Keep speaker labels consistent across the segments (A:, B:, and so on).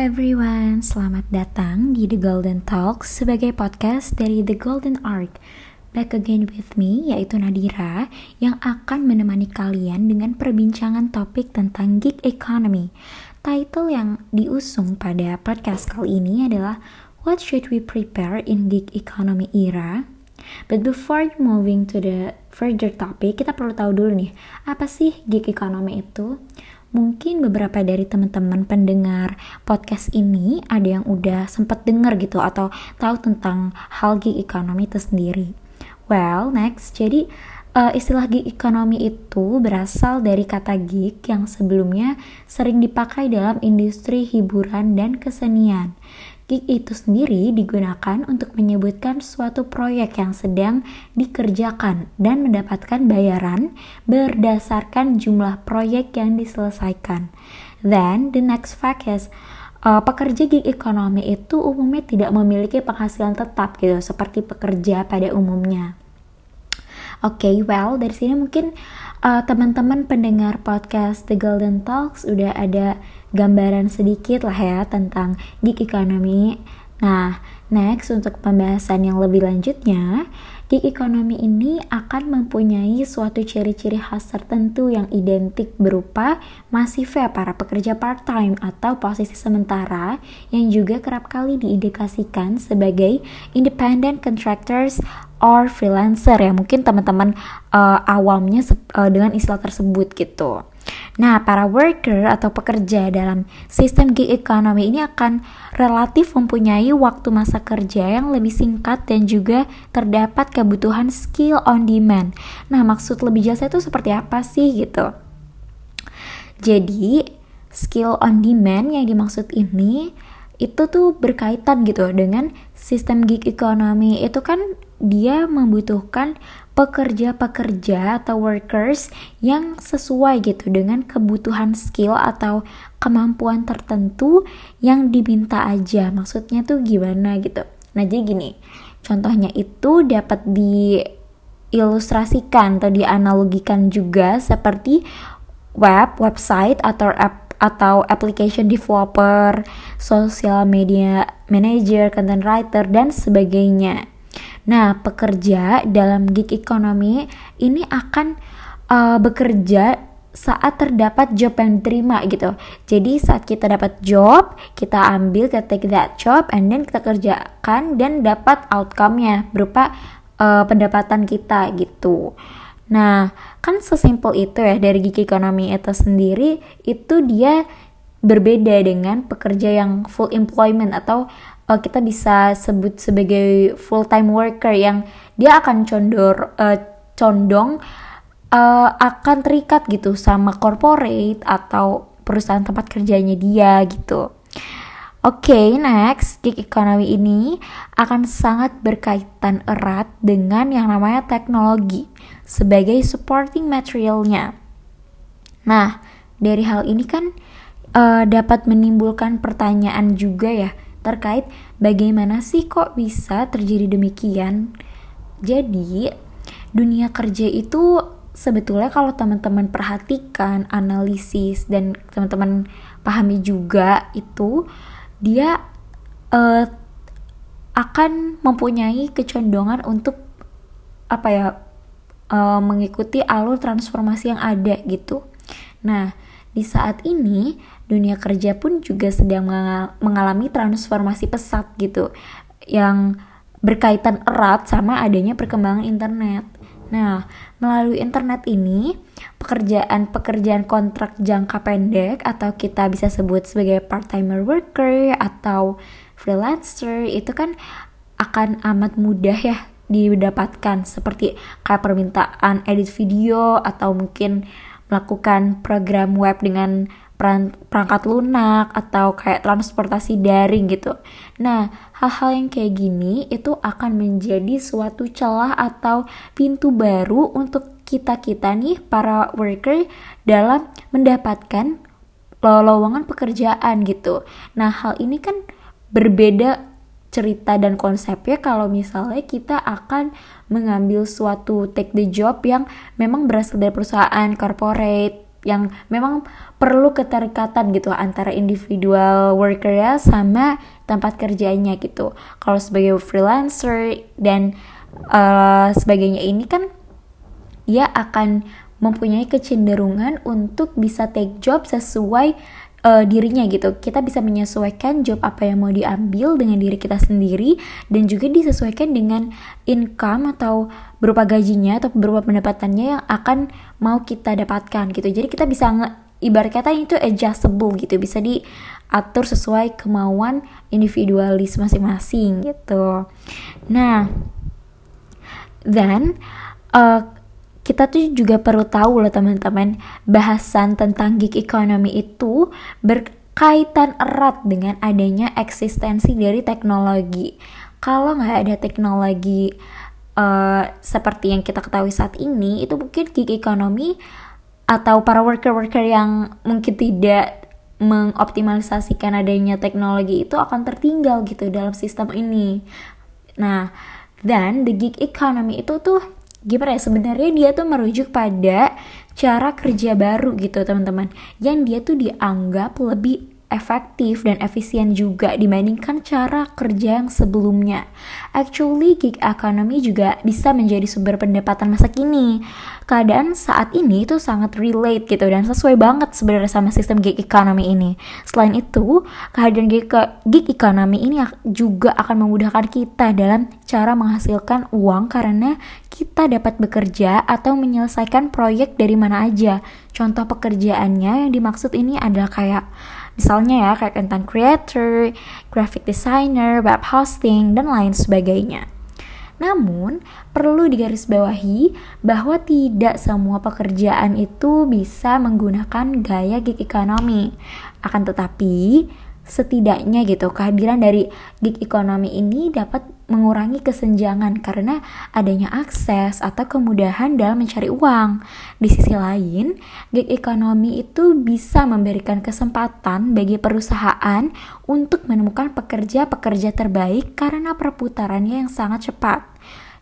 A: everyone, selamat datang di The Golden Talks sebagai podcast dari The Golden Arc. Back again with me, yaitu Nadira, yang akan menemani kalian dengan perbincangan topik tentang gig economy. Title yang diusung pada podcast kali ini adalah What should we prepare in gig economy era? But before moving to the further topic, kita perlu tahu dulu nih, apa sih gig economy itu? Mungkin beberapa dari teman-teman pendengar podcast ini ada yang udah sempat dengar gitu atau tahu tentang hal gig economy itu sendiri. Well, next, jadi uh, istilah gig economy itu berasal dari kata gig yang sebelumnya sering dipakai dalam industri hiburan dan kesenian. Gig itu sendiri digunakan untuk menyebutkan suatu proyek yang sedang dikerjakan dan mendapatkan bayaran berdasarkan jumlah proyek yang diselesaikan. Then the next fact is uh, pekerja gig ekonomi itu umumnya tidak memiliki penghasilan tetap gitu seperti pekerja pada umumnya. Oke, okay, well dari sini mungkin uh, teman-teman pendengar podcast The Golden Talks udah ada gambaran sedikit lah ya tentang gig economy. Nah, next untuk pembahasan yang lebih lanjutnya, gig economy ini akan mempunyai suatu ciri-ciri khas tertentu yang identik berupa masifnya para pekerja part-time atau posisi sementara yang juga kerap kali diindikasikan sebagai independent contractors or freelancer ya mungkin teman-teman uh, awamnya uh, dengan istilah tersebut gitu. Nah, para worker atau pekerja dalam sistem gig economy ini akan relatif mempunyai waktu masa kerja yang lebih singkat dan juga terdapat kebutuhan skill on demand. Nah, maksud lebih jelasnya itu seperti apa sih gitu? Jadi, skill on demand yang dimaksud ini itu tuh berkaitan gitu dengan sistem gig economy itu kan dia membutuhkan pekerja-pekerja atau workers yang sesuai gitu dengan kebutuhan skill atau kemampuan tertentu yang diminta aja. Maksudnya tuh gimana gitu. Nah, jadi gini. Contohnya itu dapat diilustrasikan atau dianalogikan juga seperti web, website atau app atau application developer, social media manager, content writer dan sebagainya. Nah, pekerja dalam gig economy ini akan uh, bekerja saat terdapat job yang diterima gitu. Jadi saat kita dapat job, kita ambil, kita take that job, and then kita kerjakan dan dapat outcome-nya berupa uh, pendapatan kita gitu. Nah, kan sesimpel itu ya dari gig economy itu sendiri, itu dia berbeda dengan pekerja yang full employment atau uh, kita bisa sebut sebagai full time worker yang dia akan condor uh, condong uh, akan terikat gitu sama corporate atau perusahaan tempat kerjanya dia gitu. Oke, okay, next, gig economy ini akan sangat berkaitan erat dengan yang namanya teknologi sebagai supporting materialnya. Nah, dari hal ini kan uh, dapat menimbulkan pertanyaan juga ya terkait bagaimana sih kok bisa terjadi demikian. Jadi, dunia kerja itu sebetulnya kalau teman-teman perhatikan, analisis dan teman-teman pahami juga itu dia uh, akan mempunyai kecondongan untuk apa ya uh, mengikuti alur transformasi yang ada gitu. Nah, di saat ini dunia kerja pun juga sedang mengalami transformasi pesat gitu yang berkaitan erat sama adanya perkembangan internet. Nah, melalui internet ini, pekerjaan-pekerjaan kontrak jangka pendek atau kita bisa sebut sebagai part-timer worker atau freelancer itu kan akan amat mudah ya didapatkan seperti kayak permintaan edit video atau mungkin melakukan program web dengan perangkat lunak atau kayak transportasi daring gitu. Nah, hal-hal yang kayak gini itu akan menjadi suatu celah atau pintu baru untuk kita-kita nih para worker dalam mendapatkan lowongan pekerjaan gitu. Nah, hal ini kan berbeda cerita dan konsepnya kalau misalnya kita akan mengambil suatu take the job yang memang berasal dari perusahaan corporate yang memang perlu keterikatan gitu antara individual worker ya sama tempat kerjanya gitu. Kalau sebagai freelancer dan uh, sebagainya ini kan dia akan mempunyai kecenderungan untuk bisa take job sesuai uh, dirinya gitu. Kita bisa menyesuaikan job apa yang mau diambil dengan diri kita sendiri dan juga disesuaikan dengan income atau berupa gajinya atau berupa pendapatannya yang akan mau kita dapatkan gitu. Jadi kita bisa nge ibarat kata itu adjustable gitu, bisa diatur sesuai kemauan individualis masing-masing gitu. Nah, then uh, kita tuh juga perlu tahu loh teman-teman bahasan tentang gig economy itu berkaitan erat dengan adanya eksistensi dari teknologi kalau nggak ada teknologi uh, seperti yang kita ketahui saat ini itu mungkin gig economy atau para worker-worker yang mungkin tidak mengoptimalisasikan adanya teknologi itu akan tertinggal gitu dalam sistem ini. Nah, dan the gig economy itu tuh gimana ya sebenarnya dia tuh merujuk pada cara kerja baru gitu teman-teman. Yang dia tuh dianggap lebih efektif dan efisien juga dibandingkan cara kerja yang sebelumnya. Actually, gig economy juga bisa menjadi sumber pendapatan masa kini. Keadaan saat ini itu sangat relate gitu dan sesuai banget sebenarnya sama sistem gig economy ini. Selain itu, kehadiran gig, gig economy ini juga akan memudahkan kita dalam cara menghasilkan uang karena kita dapat bekerja atau menyelesaikan proyek dari mana aja. Contoh pekerjaannya yang dimaksud ini adalah kayak Misalnya ya kayak tentang creator, graphic designer, web hosting, dan lain sebagainya. Namun, perlu digarisbawahi bahwa tidak semua pekerjaan itu bisa menggunakan gaya gig economy. Akan tetapi, setidaknya gitu kehadiran dari gig economy ini dapat mengurangi kesenjangan karena adanya akses atau kemudahan dalam mencari uang. Di sisi lain, gig economy itu bisa memberikan kesempatan bagi perusahaan untuk menemukan pekerja-pekerja terbaik karena perputarannya yang sangat cepat.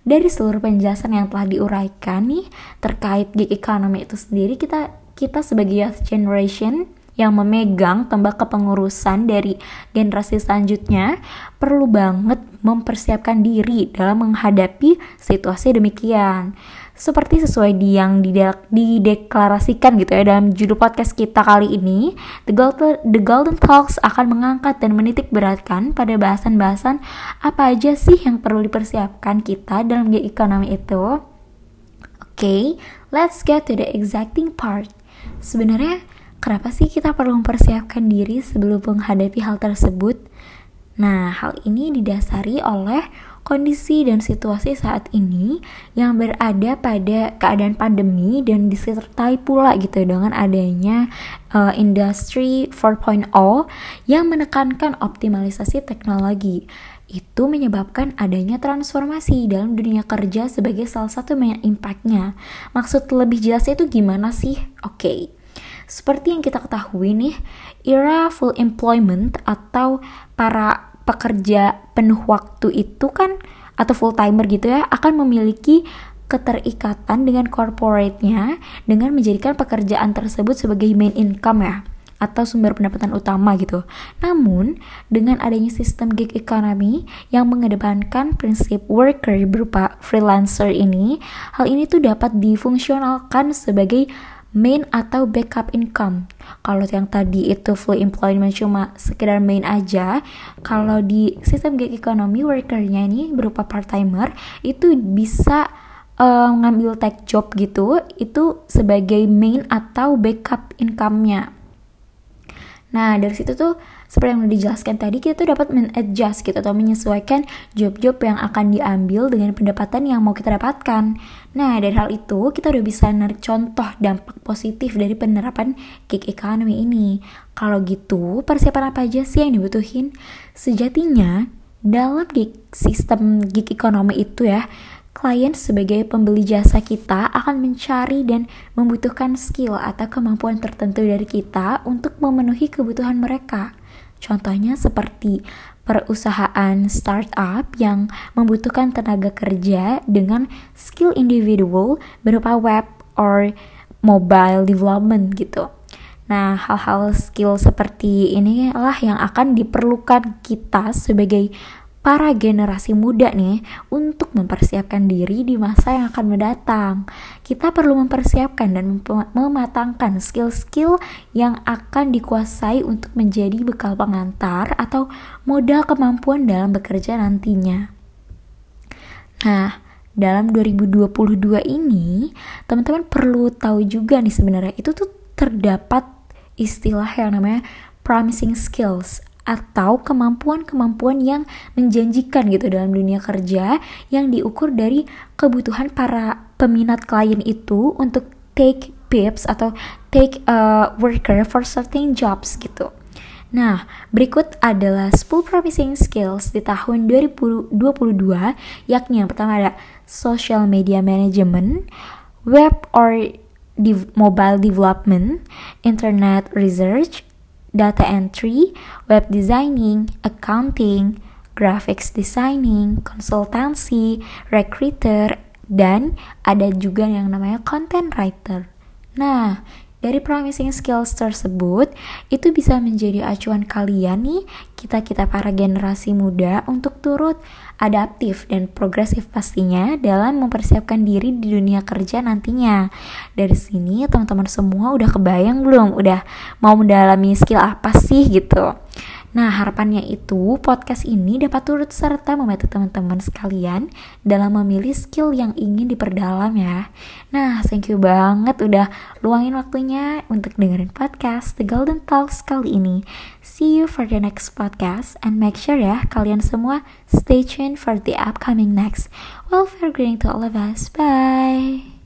A: Dari seluruh penjelasan yang telah diuraikan nih terkait gig economy itu sendiri kita kita sebagai youth generation yang memegang tembak kepengurusan dari generasi selanjutnya perlu banget mempersiapkan diri dalam menghadapi situasi demikian. Seperti sesuai di yang dideklarasikan gitu ya dalam judul podcast kita kali ini, The Golden, The Golden Talks akan mengangkat dan menitik beratkan pada bahasan-bahasan apa aja sih yang perlu dipersiapkan kita dalam gig economy itu. Oke, okay, let's get to the exacting part. Sebenarnya Kenapa sih kita perlu mempersiapkan diri sebelum menghadapi hal tersebut? Nah, hal ini didasari oleh kondisi dan situasi saat ini yang berada pada keadaan pandemi dan disertai pula gitu dengan adanya uh, industri 4.0 yang menekankan optimalisasi teknologi itu menyebabkan adanya transformasi dalam dunia kerja sebagai salah satu main impactnya. Maksud lebih jelasnya itu gimana sih? Oke, okay. Seperti yang kita ketahui nih, era full employment atau para pekerja penuh waktu itu kan atau full timer gitu ya akan memiliki keterikatan dengan corporate-nya dengan menjadikan pekerjaan tersebut sebagai main income ya atau sumber pendapatan utama gitu. Namun, dengan adanya sistem gig economy yang mengedepankan prinsip worker berupa freelancer ini, hal ini tuh dapat difungsionalkan sebagai main atau backup income. Kalau yang tadi itu full employment cuma sekedar main aja, kalau di sistem gig economy workernya ini berupa part timer itu bisa uh, ngambil tech job gitu, itu sebagai main atau backup income-nya. Nah, dari situ tuh seperti yang udah dijelaskan tadi, kita tuh dapat men-adjust gitu atau menyesuaikan job-job yang akan diambil dengan pendapatan yang mau kita dapatkan. Nah, dari hal itu, kita udah bisa narik contoh dampak positif dari penerapan gig economy ini. Kalau gitu, persiapan apa aja sih yang dibutuhin? Sejatinya, dalam gig sistem gig economy itu ya, klien sebagai pembeli jasa kita akan mencari dan membutuhkan skill atau kemampuan tertentu dari kita untuk memenuhi kebutuhan mereka. Contohnya seperti perusahaan startup yang membutuhkan tenaga kerja dengan skill individual berupa web or mobile development gitu. Nah, hal-hal skill seperti ini lah yang akan diperlukan kita sebagai para generasi muda nih untuk mempersiapkan diri di masa yang akan mendatang. Kita perlu mempersiapkan dan mematangkan skill-skill yang akan dikuasai untuk menjadi bekal pengantar atau modal kemampuan dalam bekerja nantinya. Nah, dalam 2022 ini, teman-teman perlu tahu juga nih sebenarnya itu tuh terdapat istilah yang namanya promising skills atau kemampuan-kemampuan yang menjanjikan gitu dalam dunia kerja yang diukur dari kebutuhan para peminat klien itu untuk take pips atau take a worker for certain jobs gitu. Nah, berikut adalah 10 promising skills di tahun 2022, yakni yang pertama ada social media management, web or dev mobile development, internet research, data entry, web designing, accounting, graphics designing, konsultansi, recruiter, dan ada juga yang namanya content writer. Nah, dari promising skills tersebut, itu bisa menjadi acuan kalian nih, kita-kita para generasi muda untuk turut adaptif dan progresif pastinya dalam mempersiapkan diri di dunia kerja nantinya. Dari sini teman-teman semua udah kebayang belum? Udah mau mendalami skill apa sih gitu? Nah, harapannya itu podcast ini dapat turut serta membantu teman-teman sekalian dalam memilih skill yang ingin diperdalam ya. Nah, thank you banget udah luangin waktunya untuk dengerin podcast The Golden Talks kali ini. See you for the next podcast and make sure ya kalian semua stay tuned for the upcoming next. Welfare greeting to all of us. Bye.